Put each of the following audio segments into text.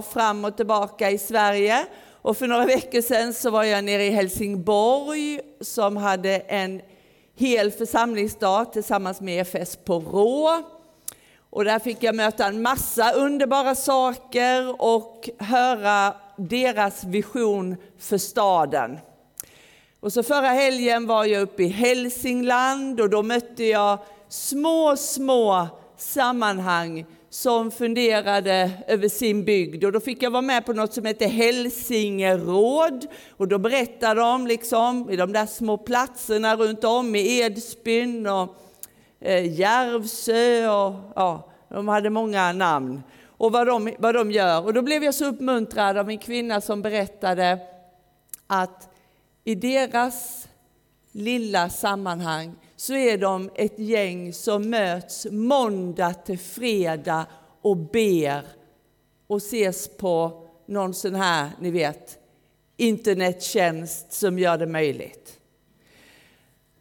fram och tillbaka i Sverige. Och för några veckor sedan så var jag nere i Helsingborg som hade en hel församlingsdag tillsammans med EFS på Rå. Och där fick jag möta en massa underbara saker och höra deras vision för staden. Och så förra helgen var jag uppe i Hälsingland och då mötte jag små, små sammanhang som funderade över sin bygd. Och då fick jag vara med på något som heter Hälsingeråd. Och då berättade de liksom, i de där små platserna runt om i Edsbyn och eh, Järvsö och ja, de hade många namn. Och vad de, vad de gör. Och då blev jag så uppmuntrad av en kvinna som berättade att i deras lilla sammanhang så är de ett gäng som möts måndag till fredag och ber och ses på någon sån här, ni vet, internettjänst som gör det möjligt.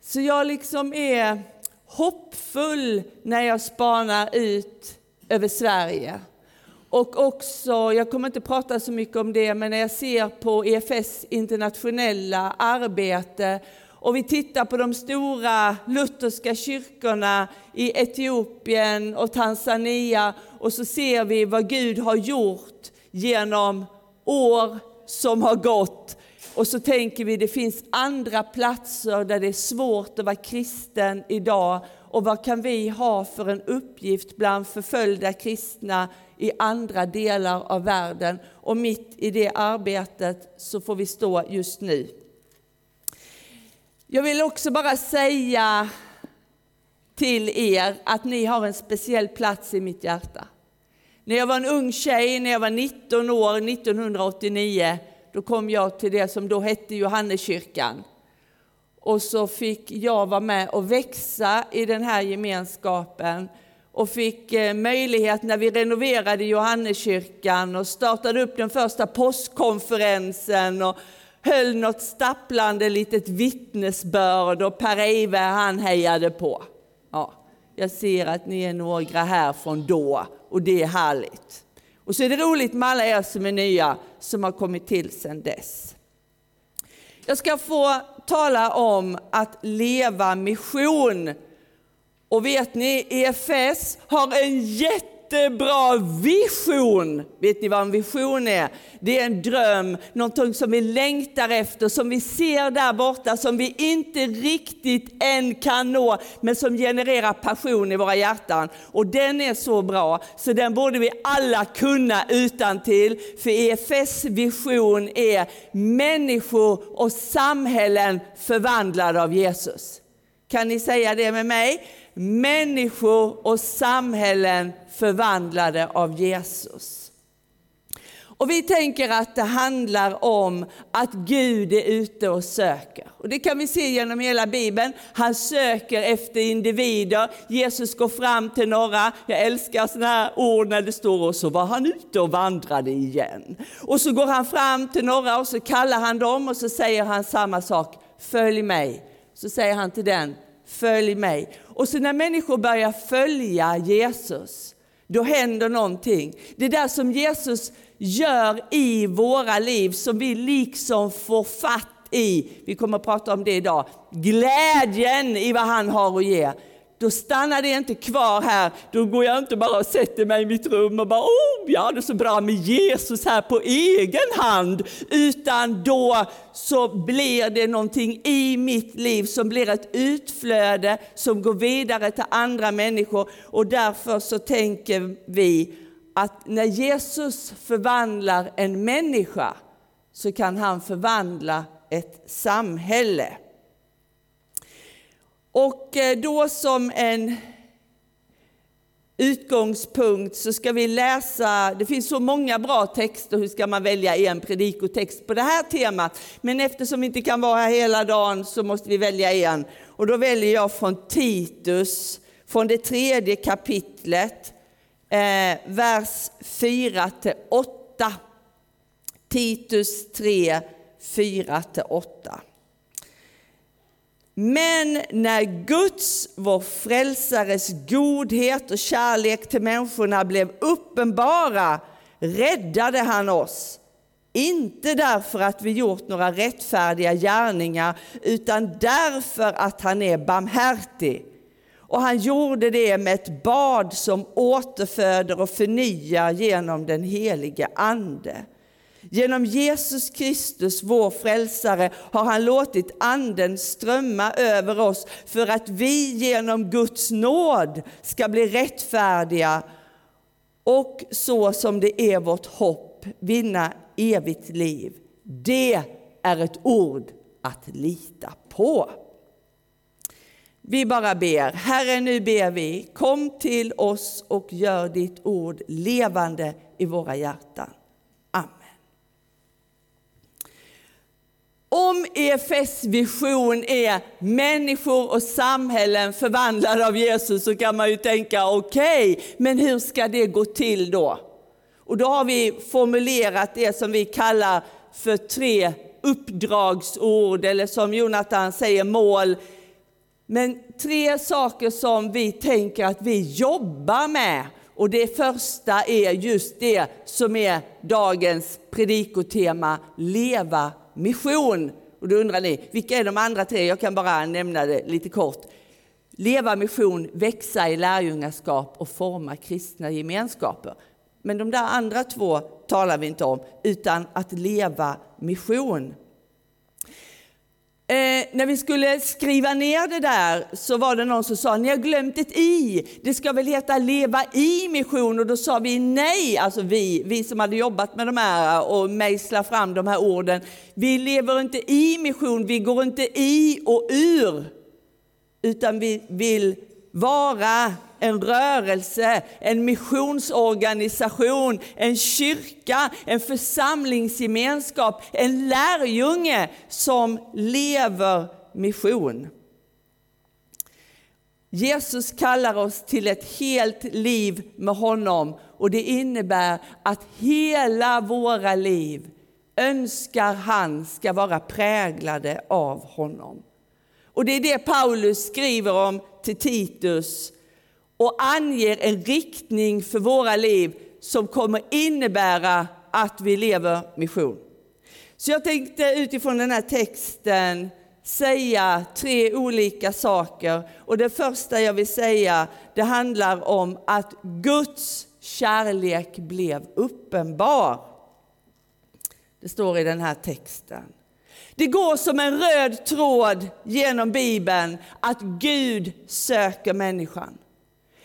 Så jag liksom är hoppfull när jag spanar ut över Sverige. Och också, jag kommer inte prata så mycket om det, men när jag ser på EFS internationella arbete och vi tittar på de stora lutherska kyrkorna i Etiopien och Tanzania och så ser vi vad Gud har gjort genom år som har gått. Och så tänker vi det finns andra platser där det är svårt att vara kristen idag. Och vad kan vi ha för en uppgift bland förföljda kristna i andra delar av världen? Och mitt i det arbetet så får vi stå just nu. Jag vill också bara säga till er att ni har en speciell plats i mitt hjärta. När jag var en ung tjej, när jag var 19 år 1989, då kom jag till det som då hette Johanneskyrkan. Och så fick jag vara med och växa i den här gemenskapen och fick eh, möjlighet när vi renoverade Johanneskyrkan och startade upp den första påskkonferensen och höll något stapplande litet vittnesbörd och Per-Eive han hejade på. Ja, jag ser att ni är några här från då och det är härligt. Och så är det roligt med alla er som är nya som har kommit till sedan dess. Jag ska få tala om att leva mission. Och vet ni, EFS har en jätte jättebra vision. Vet ni vad en vision är? Det är en dröm, någonting som vi längtar efter, som vi ser där borta, som vi inte riktigt än kan nå, men som genererar passion i våra hjärtan. Och den är så bra, så den borde vi alla kunna utan till. För EFS vision är människor och samhällen förvandlade av Jesus. Kan ni säga det med mig? Människor och samhällen förvandlade av Jesus. Och vi tänker att det handlar om att Gud är ute och söker. Och det kan vi se genom hela Bibeln. Han söker efter individer. Jesus går fram till några. Jag älskar sådana här ord när det står och så var han ute och vandrade igen. Och så går han fram till några och så kallar han dem och så säger han samma sak. Följ mig. Så säger han till den, följ mig. Och så när människor börjar följa Jesus, då händer någonting. Det där som Jesus gör i våra liv, som vi liksom får fatt i, vi kommer att prata om det idag, glädjen i vad han har att ge då stannar det inte kvar här. Då går jag inte bara och sätter mig i mitt rum och bara, oh, jag hade så bra med Jesus här på egen hand. Utan då så blir det någonting i mitt liv som blir ett utflöde som går vidare till andra människor. Och därför så tänker vi att när Jesus förvandlar en människa så kan han förvandla ett samhälle. Och eh, då som en utgångspunkt så ska vi läsa, det finns så många bra texter, hur ska man välja en predikotext på det här temat? Men eftersom vi inte kan vara här hela dagen så måste vi välja en. Och då väljer jag från Titus, från det tredje kapitlet, eh, vers 4 8. Titus 3, 4 8. Men när Guds, vår frälsares godhet och kärlek till människorna blev uppenbara räddade han oss. Inte därför att vi gjort några rättfärdiga gärningar, utan därför att han är barmhärtig. Och han gjorde det med ett bad som återföder och förnyar genom den helige Ande. Genom Jesus Kristus, vår frälsare, har han låtit Anden strömma över oss för att vi genom Guds nåd ska bli rättfärdiga och så som det är vårt hopp vinna evigt liv. Det är ett ord att lita på. Vi bara ber. Herre, nu ber vi. Kom till oss och gör ditt ord levande i våra hjärtan. Amen. Om EFS vision är människor och samhällen förvandlade av Jesus så kan man ju tänka okej, okay, men hur ska det gå till då? Och då har vi formulerat det som vi kallar för tre uppdragsord eller som Jonathan säger mål. Men tre saker som vi tänker att vi jobbar med. Och det första är just det som är dagens predikotema, leva mission. Och då undrar ni, vilka är de andra tre? Jag kan bara nämna det lite kort. Leva mission, växa i lärjungaskap och forma kristna gemenskaper. Men de där andra två talar vi inte om, utan att leva mission. Eh, när vi skulle skriva ner det där så var det någon som sa, ni har glömt ett i. Det ska väl heta leva i mission och då sa vi nej, alltså vi, vi som hade jobbat med de här och mejslat fram de här orden. Vi lever inte i mission, vi går inte i och ur, utan vi vill vara en rörelse, en missionsorganisation, en kyrka, en församlingsgemenskap, en lärjunge som lever mission. Jesus kallar oss till ett helt liv med honom och det innebär att hela våra liv önskar han ska vara präglade av honom. Och det är det Paulus skriver om till Titus och anger en riktning för våra liv som kommer innebära att vi lever mission. Så jag tänkte utifrån den här texten säga tre olika saker. Och det första jag vill säga, det handlar om att Guds kärlek blev uppenbar. Det står i den här texten. Det går som en röd tråd genom Bibeln att Gud söker människan.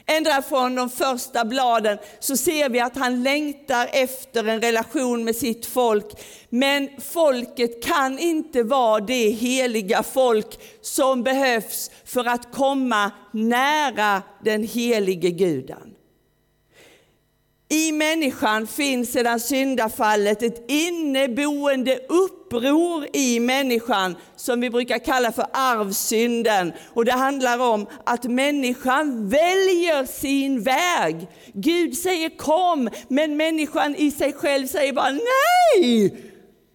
Ända från de första bladen så ser vi att han längtar efter en relation med sitt folk. Men folket kan inte vara det heliga folk som behövs för att komma nära den helige guden. I människan finns sedan syndafallet ett inneboende uppror i människan som vi brukar kalla för arvsynden. Och det handlar om att människan väljer sin väg. Gud säger kom, men människan i sig själv säger bara nej.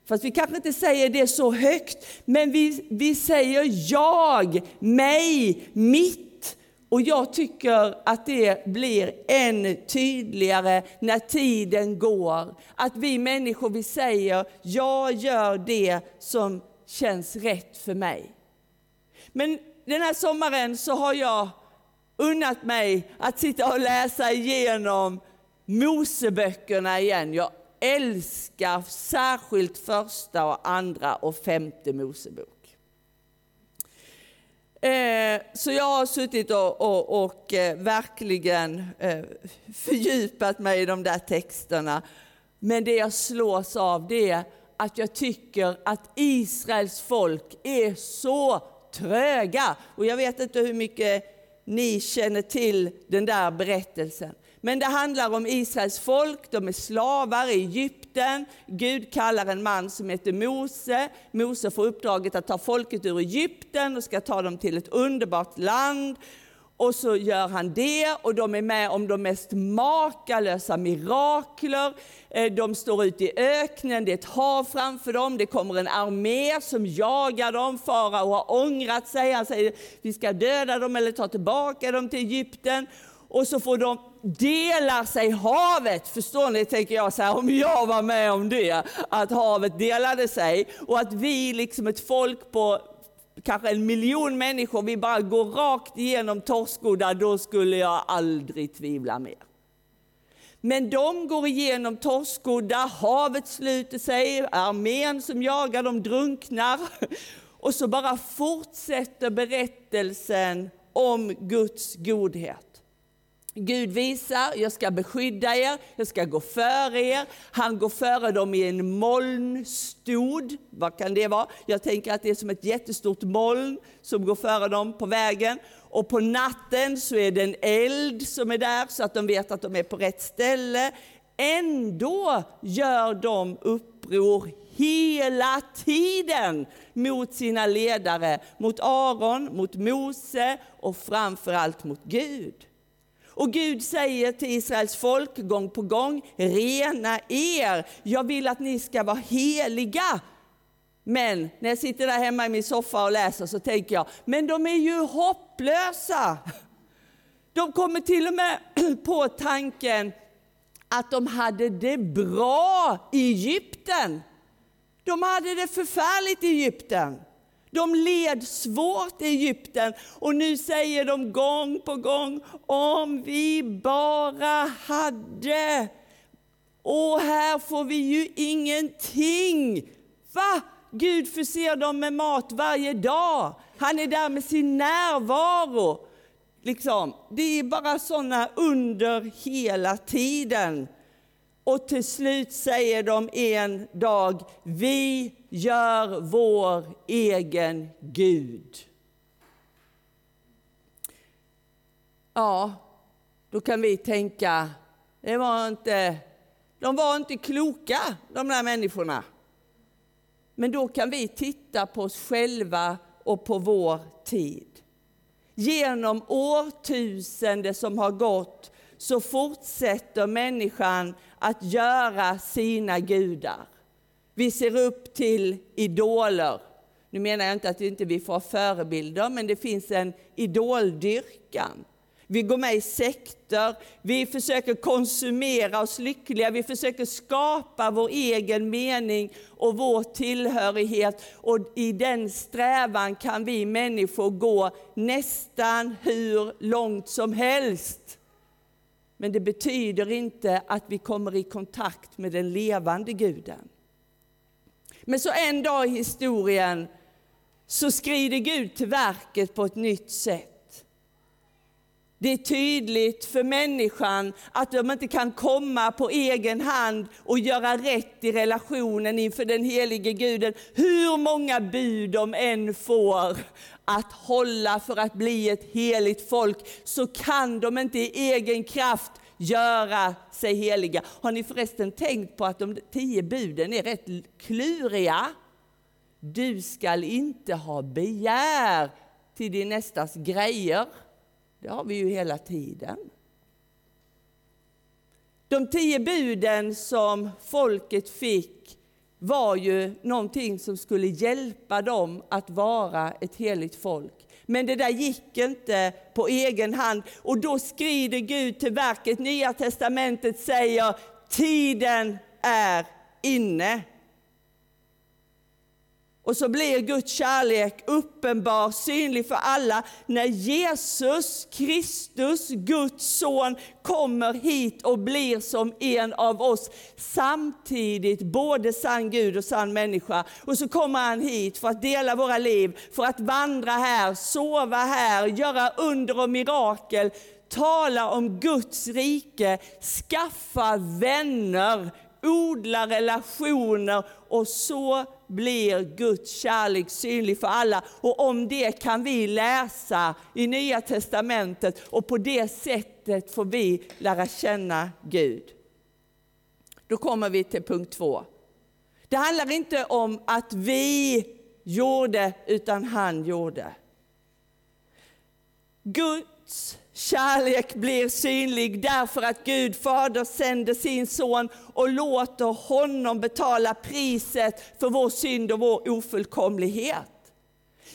Fast vi kanske inte säger det så högt, men vi, vi säger jag, mig, mitt och jag tycker att det blir än tydligare när tiden går. Att vi människor, vi säger, jag gör det som känns rätt för mig. Men den här sommaren så har jag unnat mig att sitta och läsa igenom Moseböckerna igen. Jag älskar särskilt första och andra och femte Mosebok. Eh, så jag har suttit och, och, och eh, verkligen eh, fördjupat mig i de där texterna. Men det jag slås av det är att jag tycker att Israels folk är så tröga. Och jag vet inte hur mycket ni känner till den där berättelsen. Men det handlar om Israels folk, de är slavar i Egypten. Gud kallar en man som heter Mose. Mose får uppdraget att ta folket ur Egypten och ska ta dem till ett underbart land. Och så gör han det och de är med om de mest makalösa mirakler. Eh, de står ute i öknen, det är ett hav framför dem, det kommer en armé som jagar dem. Farao har ångrat sig, han säger vi ska döda dem eller ta tillbaka dem till Egypten och så får de dela sig havet. Förstår ni, tänker jag så här, om jag var med om det, att havet delade sig och att vi liksom ett folk på kanske en miljon människor, vi bara går rakt igenom Torskodda, då skulle jag aldrig tvivla mer. Men de går igenom Torskodda, havet sluter sig, armén som jagar dem drunknar. Och så bara fortsätter berättelsen om Guds godhet. Gud visar, jag ska beskydda er, jag ska gå före er. Han går före dem i en molnstod. Vad kan det vara? Jag tänker att det är som ett jättestort moln som går före dem på vägen. Och på natten så är det en eld som är där så att de vet att de är på rätt ställe. Ändå gör de uppror hela tiden mot sina ledare, mot Aron, mot Mose och framförallt mot Gud. Och Gud säger till Israels folk gång på gång, rena er, jag vill att ni ska vara heliga. Men när jag sitter där hemma i min soffa och läser så tänker jag, men de är ju hopplösa. De kommer till och med på tanken att de hade det bra i Egypten. De hade det förfärligt i Egypten. De led svårt i Egypten och nu säger de gång på gång, om vi bara hade. Och här får vi ju ingenting. Va? Gud förser dem med mat varje dag. Han är där med sin närvaro. Liksom. Det är bara sådana under hela tiden. Och till slut säger de en dag, vi gör vår egen Gud. Ja, då kan vi tänka, det var inte, de var inte kloka de där människorna. Men då kan vi titta på oss själva och på vår tid. Genom årtusende som har gått så fortsätter människan att göra sina gudar. Vi ser upp till idoler. Nu menar jag inte att vi inte får förebilder, men det finns en idoldyrkan. Vi går med i sekter, vi försöker konsumera oss lyckliga, vi försöker skapa vår egen mening och vår tillhörighet. Och i den strävan kan vi människor gå nästan hur långt som helst. Men det betyder inte att vi kommer i kontakt med den levande guden. Men så en dag i historien så skrider Gud till verket på ett nytt sätt. Det är tydligt för människan att de inte kan komma på egen hand och göra rätt i relationen inför den helige Guden. Hur många bud de än får att hålla för att bli ett heligt folk så kan de inte i egen kraft göra sig heliga. Har ni förresten tänkt på att de tio buden är rätt kluriga? Du skall inte ha begär till din nästas grejer. Det har vi ju hela tiden. De tio buden som folket fick var ju någonting som skulle hjälpa dem att vara ett heligt folk. Men det där gick inte på egen hand och då skrider Gud till verket. Nya testamentet säger tiden är inne. Och så blir Guds kärlek uppenbar, synlig för alla när Jesus Kristus, Guds son, kommer hit och blir som en av oss. Samtidigt både sann Gud och sann människa. Och så kommer han hit för att dela våra liv, för att vandra här, sova här, göra under och mirakel, tala om Guds rike, skaffa vänner, odla relationer och så blir Guds kärlek synlig för alla. Och om det kan vi läsa i Nya Testamentet och på det sättet får vi lära känna Gud. Då kommer vi till punkt två. Det handlar inte om att vi gjorde, utan han gjorde. Guds Kärlek blir synlig därför att Gud Fader sänder sin son och låter honom betala priset för vår synd och vår ofullkomlighet.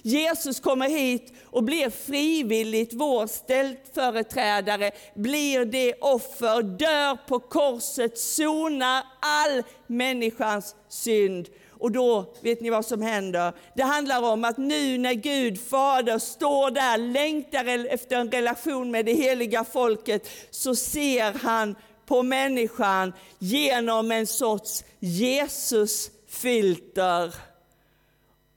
Jesus kommer hit och blir frivilligt vår ställföreträdare, blir det offer, dör på korset, sonar all människans synd. Och då vet ni vad som händer? Det handlar om att nu när Gud Fader står där, längtar efter en relation med det heliga folket, så ser han på människan genom en sorts Jesusfilter.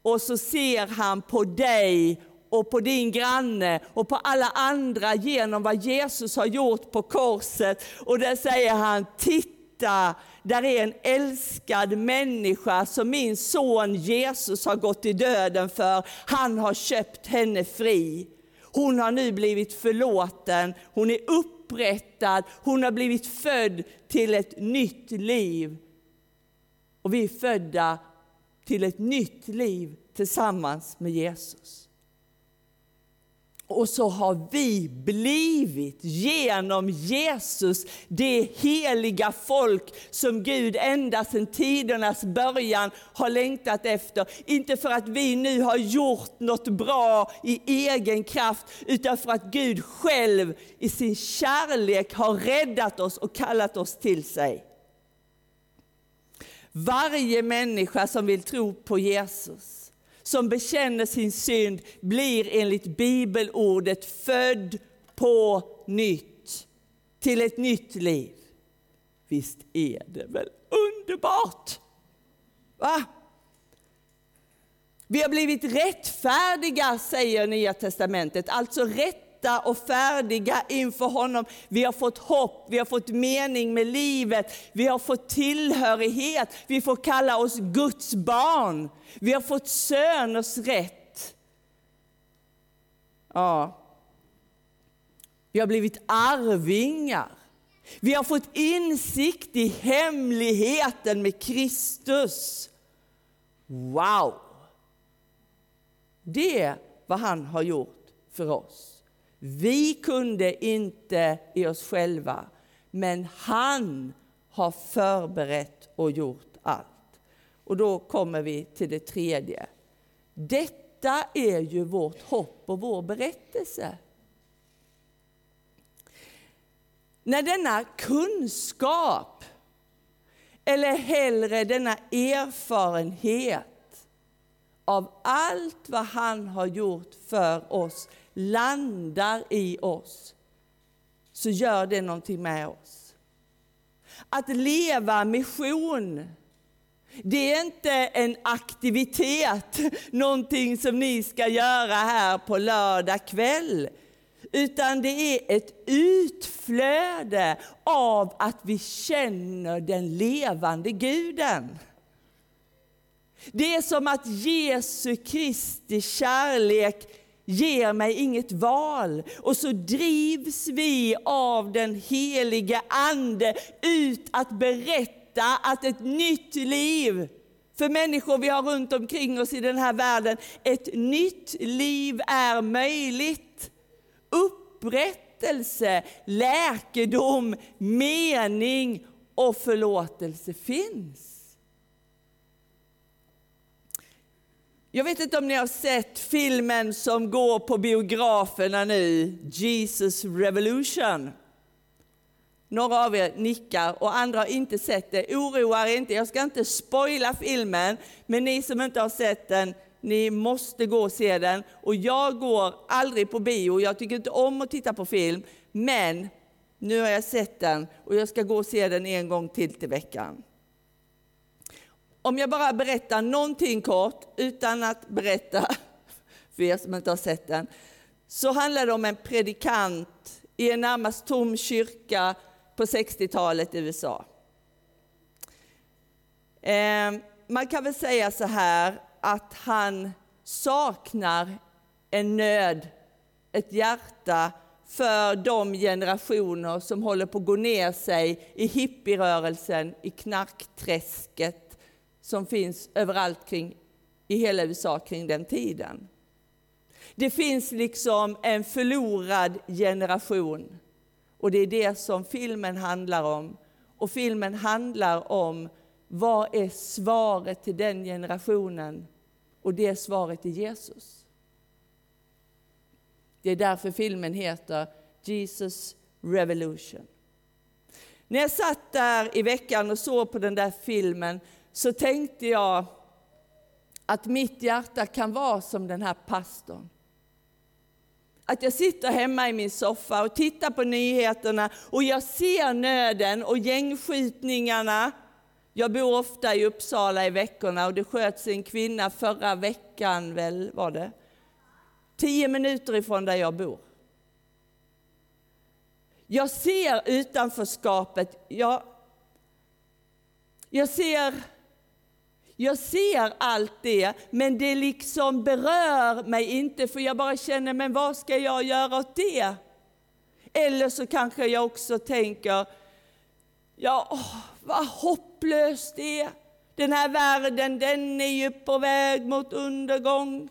Och så ser han på dig och på din granne och på alla andra genom vad Jesus har gjort på korset. Och där säger han, titta, där är en älskad människa som min son Jesus har gått i döden för. Han har köpt henne fri. Hon har nu blivit förlåten, hon är upprättad, hon har blivit född till ett nytt liv. Och vi är födda till ett nytt liv tillsammans med Jesus. Och så har vi blivit genom Jesus det heliga folk som Gud ända sedan tidernas början har längtat efter. Inte för att vi nu har gjort något bra i egen kraft, utan för att Gud själv i sin kärlek har räddat oss och kallat oss till sig. Varje människa som vill tro på Jesus som bekänner sin synd blir enligt bibelordet född på nytt, till ett nytt liv. Visst är det väl underbart? Va? Vi har blivit rättfärdiga, säger Nya Testamentet, alltså rätt rätta och färdiga inför honom. Vi har fått hopp, vi har fått mening med livet, vi har fått tillhörighet, vi får kalla oss Guds barn. Vi har fått söners rätt. Ja. Vi har blivit arvingar. Vi har fått insikt i hemligheten med Kristus. Wow! Det är vad han har gjort för oss. Vi kunde inte i oss själva, men han har förberett och gjort allt. Och då kommer vi till det tredje. Detta är ju vårt hopp och vår berättelse. När denna kunskap, eller hellre denna erfarenhet av allt vad han har gjort för oss landar i oss, så gör det någonting med oss. Att leva mission, det är inte en aktivitet, någonting som ni ska göra här på lördag kväll. Utan det är ett utflöde av att vi känner den levande guden. Det är som att Jesu Kristi kärlek ger mig inget val. Och så drivs vi av den helige Ande ut att berätta att ett nytt liv för människor vi har runt omkring oss i den här världen, ett nytt liv är möjligt. Upprättelse, läkedom, mening och förlåtelse finns. Jag vet inte om ni har sett filmen som går på biograferna nu, Jesus Revolution. Några av er nickar och andra har inte sett det. Oroa er inte, jag ska inte spoila filmen, men ni som inte har sett den, ni måste gå och se den. Och jag går aldrig på bio, jag tycker inte om att titta på film, men nu har jag sett den och jag ska gå och se den en gång till till veckan. Om jag bara berättar någonting kort, utan att berätta för er som inte har sett den, så handlar det om en predikant i en närmast tom kyrka på 60-talet i USA. Ehm, man kan väl säga så här att han saknar en nöd, ett hjärta för de generationer som håller på att gå ner sig i hippierörelsen, i knarkträsket, som finns överallt kring, i hela USA kring den tiden. Det finns liksom en förlorad generation. Och det är det som filmen handlar om. Och filmen handlar om vad är svaret till den generationen? Och det svaret är Jesus. Det är därför filmen heter Jesus Revolution. När jag satt där i veckan och såg på den där filmen så tänkte jag att mitt hjärta kan vara som den här pastorn. Att jag sitter hemma i min soffa och tittar på nyheterna och jag ser nöden och gängskjutningarna. Jag bor ofta i Uppsala i veckorna och det sköts en kvinna förra veckan, väl var det? Tio minuter ifrån där jag bor. Jag ser utanförskapet. Jag, jag, ser, jag ser allt det, men det liksom berör mig inte för jag bara känner, men vad ska jag göra åt det? Eller så kanske jag också tänker, ja, åh, vad hopplöst det är. Den här världen, den är ju på väg mot undergång.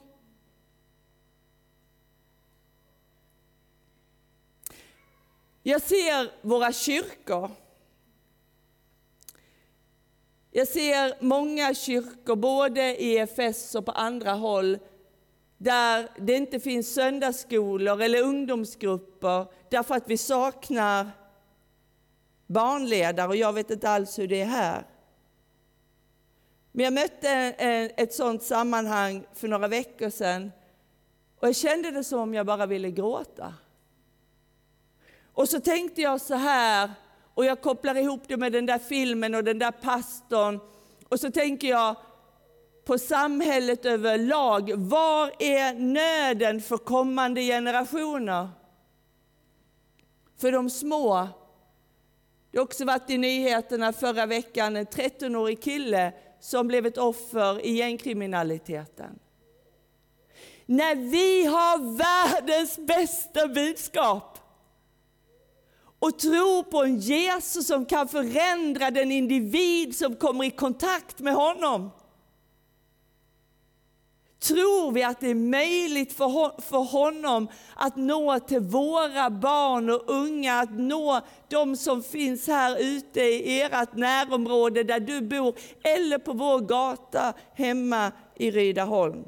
Jag ser våra kyrkor. Jag ser många kyrkor, både i EFS och på andra håll, där det inte finns söndagsskolor eller ungdomsgrupper, därför att vi saknar barnledare och jag vet inte alls hur det är här. Men jag mötte ett sådant sammanhang för några veckor sedan och jag kände det som om jag bara ville gråta. Och så tänkte jag så här, och jag kopplar ihop det med den där filmen och den där pastorn. Och så tänker jag på samhället överlag. Var är nöden för kommande generationer? För de små. Det har också varit i nyheterna förra veckan en 13-årig kille som blev ett offer i gängkriminaliteten. När vi har världens bästa budskap och tro på en Jesus som kan förändra den individ som kommer i kontakt med honom. Tror vi att det är möjligt för honom att nå till våra barn och unga, att nå de som finns här ute i ert närområde där du bor, eller på vår gata hemma i Rydaholm?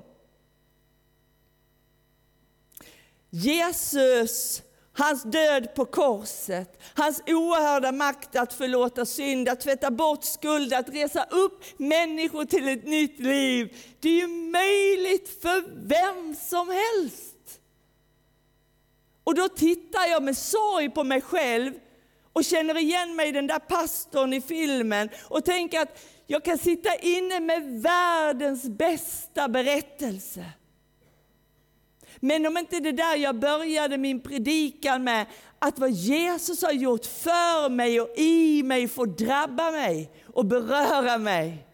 Jesus Hans död på korset, hans oerhörda makt att förlåta synd, att tvätta bort skuld, att resa upp människor till ett nytt liv. Det är ju möjligt för vem som helst. Och då tittar jag med sorg på mig själv och känner igen mig i den där pastorn i filmen och tänker att jag kan sitta inne med världens bästa berättelse. Men om inte det där jag började min predikan med, att vad Jesus har gjort för mig och i mig får drabba mig och beröra mig.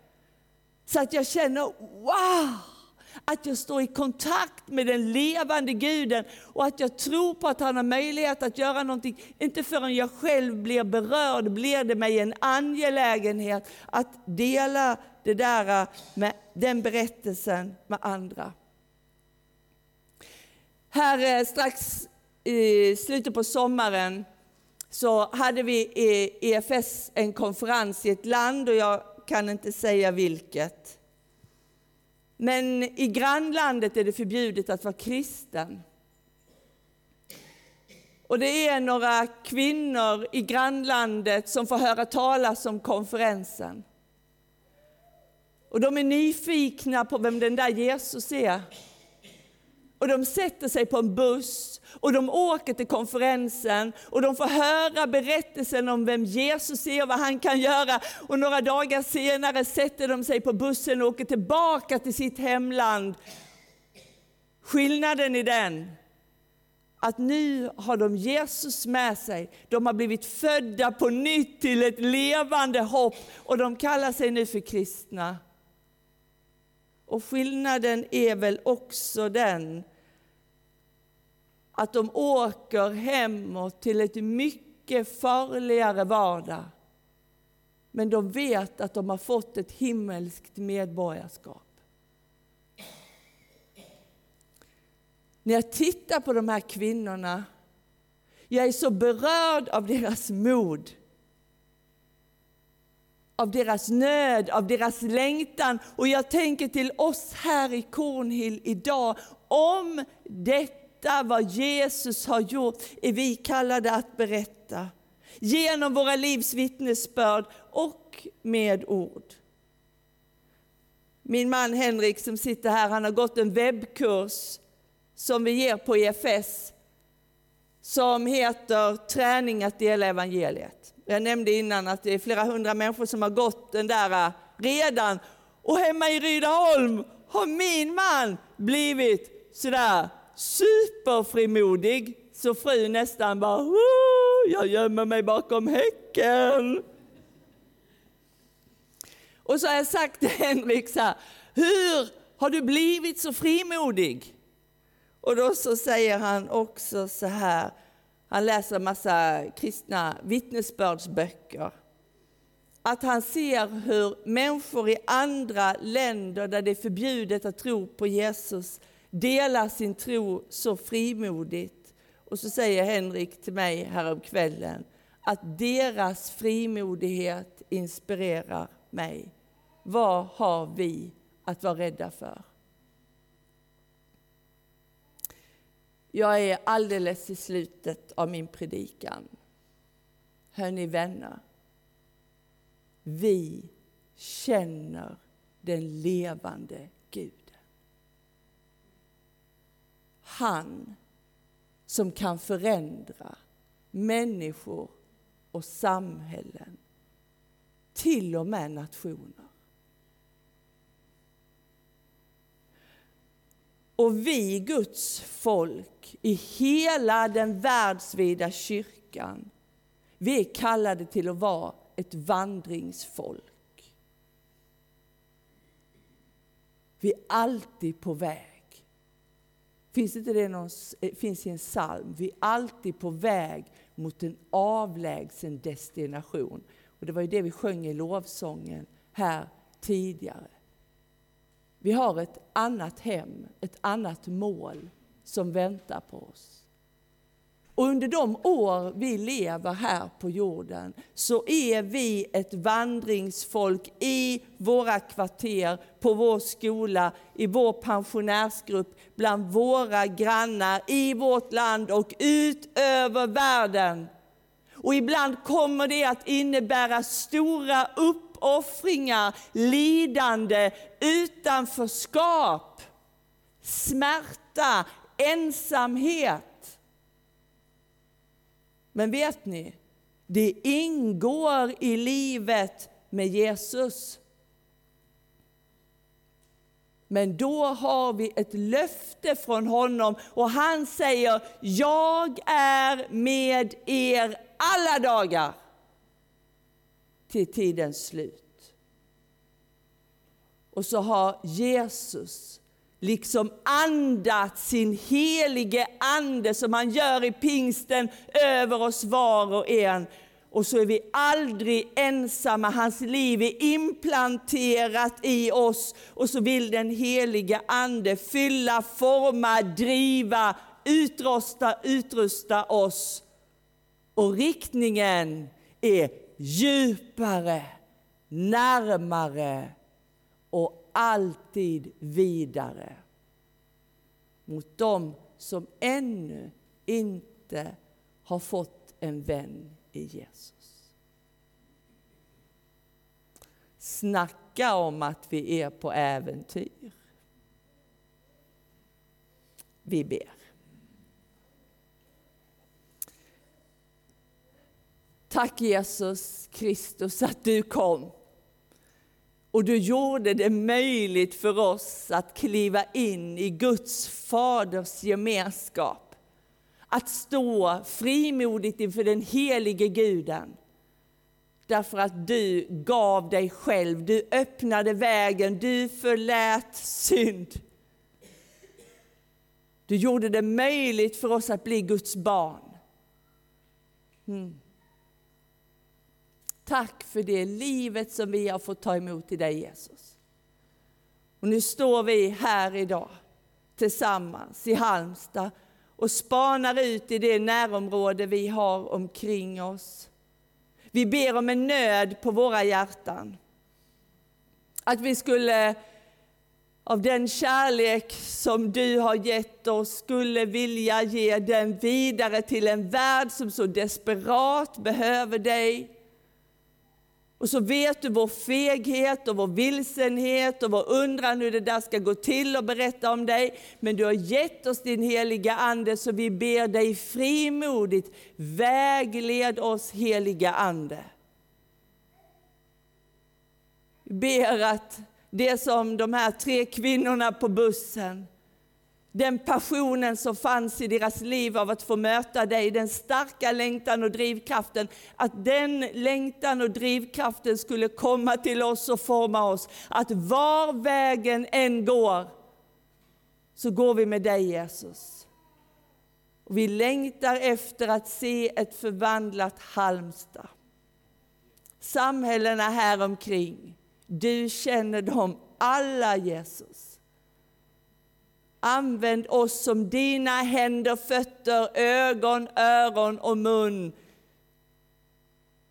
Så att jag känner, wow! Att jag står i kontakt med den levande guden och att jag tror på att han har möjlighet att göra någonting. Inte förrän jag själv blir berörd blir det mig en angelägenhet att dela det där med den berättelsen med andra. Här eh, strax i slutet på sommaren så hade vi i EFS en konferens i ett land och jag kan inte säga vilket. Men i grannlandet är det förbjudet att vara kristen. Och det är några kvinnor i grannlandet som får höra talas om konferensen. Och de är nyfikna på vem den där Jesus är. Och de sätter sig på en buss och de åker till konferensen och de får höra berättelsen om vem Jesus är och vad han kan göra. Och några dagar senare sätter de sig på bussen och åker tillbaka till sitt hemland. Skillnaden är den att nu har de Jesus med sig. De har blivit födda på nytt till ett levande hopp och de kallar sig nu för kristna. Och skillnaden är väl också den att de åker hemåt till ett mycket farligare vardag. Men de vet att de har fått ett himmelskt medborgarskap. När jag tittar på de här kvinnorna, jag är så berörd av deras mod av deras nöd, av deras längtan. Och jag tänker till oss här i Kornhill idag, om detta vad Jesus har gjort är vi kallade att berätta. Genom våra livs vittnesbörd och med ord. Min man Henrik som sitter här, han har gått en webbkurs som vi ger på EFS som heter Träning att dela evangeliet. Jag nämnde innan att det är flera hundra människor som har gått den där redan. Och hemma i Rydaholm har min man blivit sådär superfrimodig så fru nästan bara jag gömmer mig bakom häcken. Och så har jag sagt till Henrik så här, hur har du blivit så frimodig? Och då så säger han också så här, han läser en massa kristna vittnesbördsböcker. Att han ser hur människor i andra länder där det är förbjudet att tro på Jesus delar sin tro så frimodigt. Och så säger Henrik till mig häromkvällen att deras frimodighet inspirerar mig. Vad har vi att vara rädda för? Jag är alldeles i slutet av min predikan. Hörni vänner, vi känner den levande Guden. Han som kan förändra människor och samhällen, till och med nationer. Och vi, Guds folk, i hela den världsvida kyrkan, vi är kallade till att vara ett vandringsfolk. Vi är alltid på väg. Finns inte det någon, eh, finns i en psalm? Vi är alltid på väg mot en avlägsen destination. Och det var ju det vi sjöng i lovsången här tidigare. Vi har ett annat hem, ett annat mål som väntar på oss. Och under de år vi lever här på jorden så är vi ett vandringsfolk i våra kvarter, på vår skola, i vår pensionärsgrupp, bland våra grannar, i vårt land och ut över världen. Och ibland kommer det att innebära stora uppoffringar, lidande, utanförskap, smärta, ensamhet. Men vet ni, det ingår i livet med Jesus. Men då har vi ett löfte från honom och han säger, jag är med er alla dagar till tidens slut. Och så har Jesus liksom andat sin helige ande som han gör i pingsten över oss var och en. Och så är vi aldrig ensamma, hans liv är implanterat i oss. Och så vill den helige Ande fylla, forma, driva, utrusta, utrusta oss. Och riktningen är djupare, närmare och alltid vidare mot dem som ännu inte har fått en vän i Jesus. Snacka om att vi är på äventyr. Vi ber. Tack Jesus Kristus att du kom och du gjorde det möjligt för oss att kliva in i Guds faders gemenskap. Att stå frimodigt inför den helige Guden. Därför att du gav dig själv, du öppnade vägen, du förlät synd. Du gjorde det möjligt för oss att bli Guds barn. Mm. Tack för det livet som vi har fått ta emot i dig Jesus. Och nu står vi här idag tillsammans i Halmstad och spanar ut i det närområde vi har omkring oss. Vi ber om en nöd på våra hjärtan. Att vi skulle av den kärlek som du har gett oss skulle vilja ge den vidare till en värld som så desperat behöver dig. Och så vet du vår feghet och vår vilsenhet och vår undran hur det där ska gå till och berätta om dig. Men du har gett oss din heliga Ande så vi ber dig frimodigt, vägled oss heliga Ande. Vi ber att det som de här tre kvinnorna på bussen, den passionen som fanns i deras liv av att få möta dig, den starka längtan och drivkraften, att den längtan och drivkraften skulle komma till oss och forma oss. Att var vägen än går, så går vi med dig Jesus. Och vi längtar efter att se ett förvandlat Halmstad. Samhällena här omkring du känner dem alla, Jesus. Använd oss som dina händer, fötter, ögon, öron och mun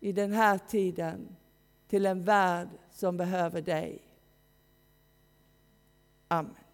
i den här tiden till en värld som behöver dig. Amen.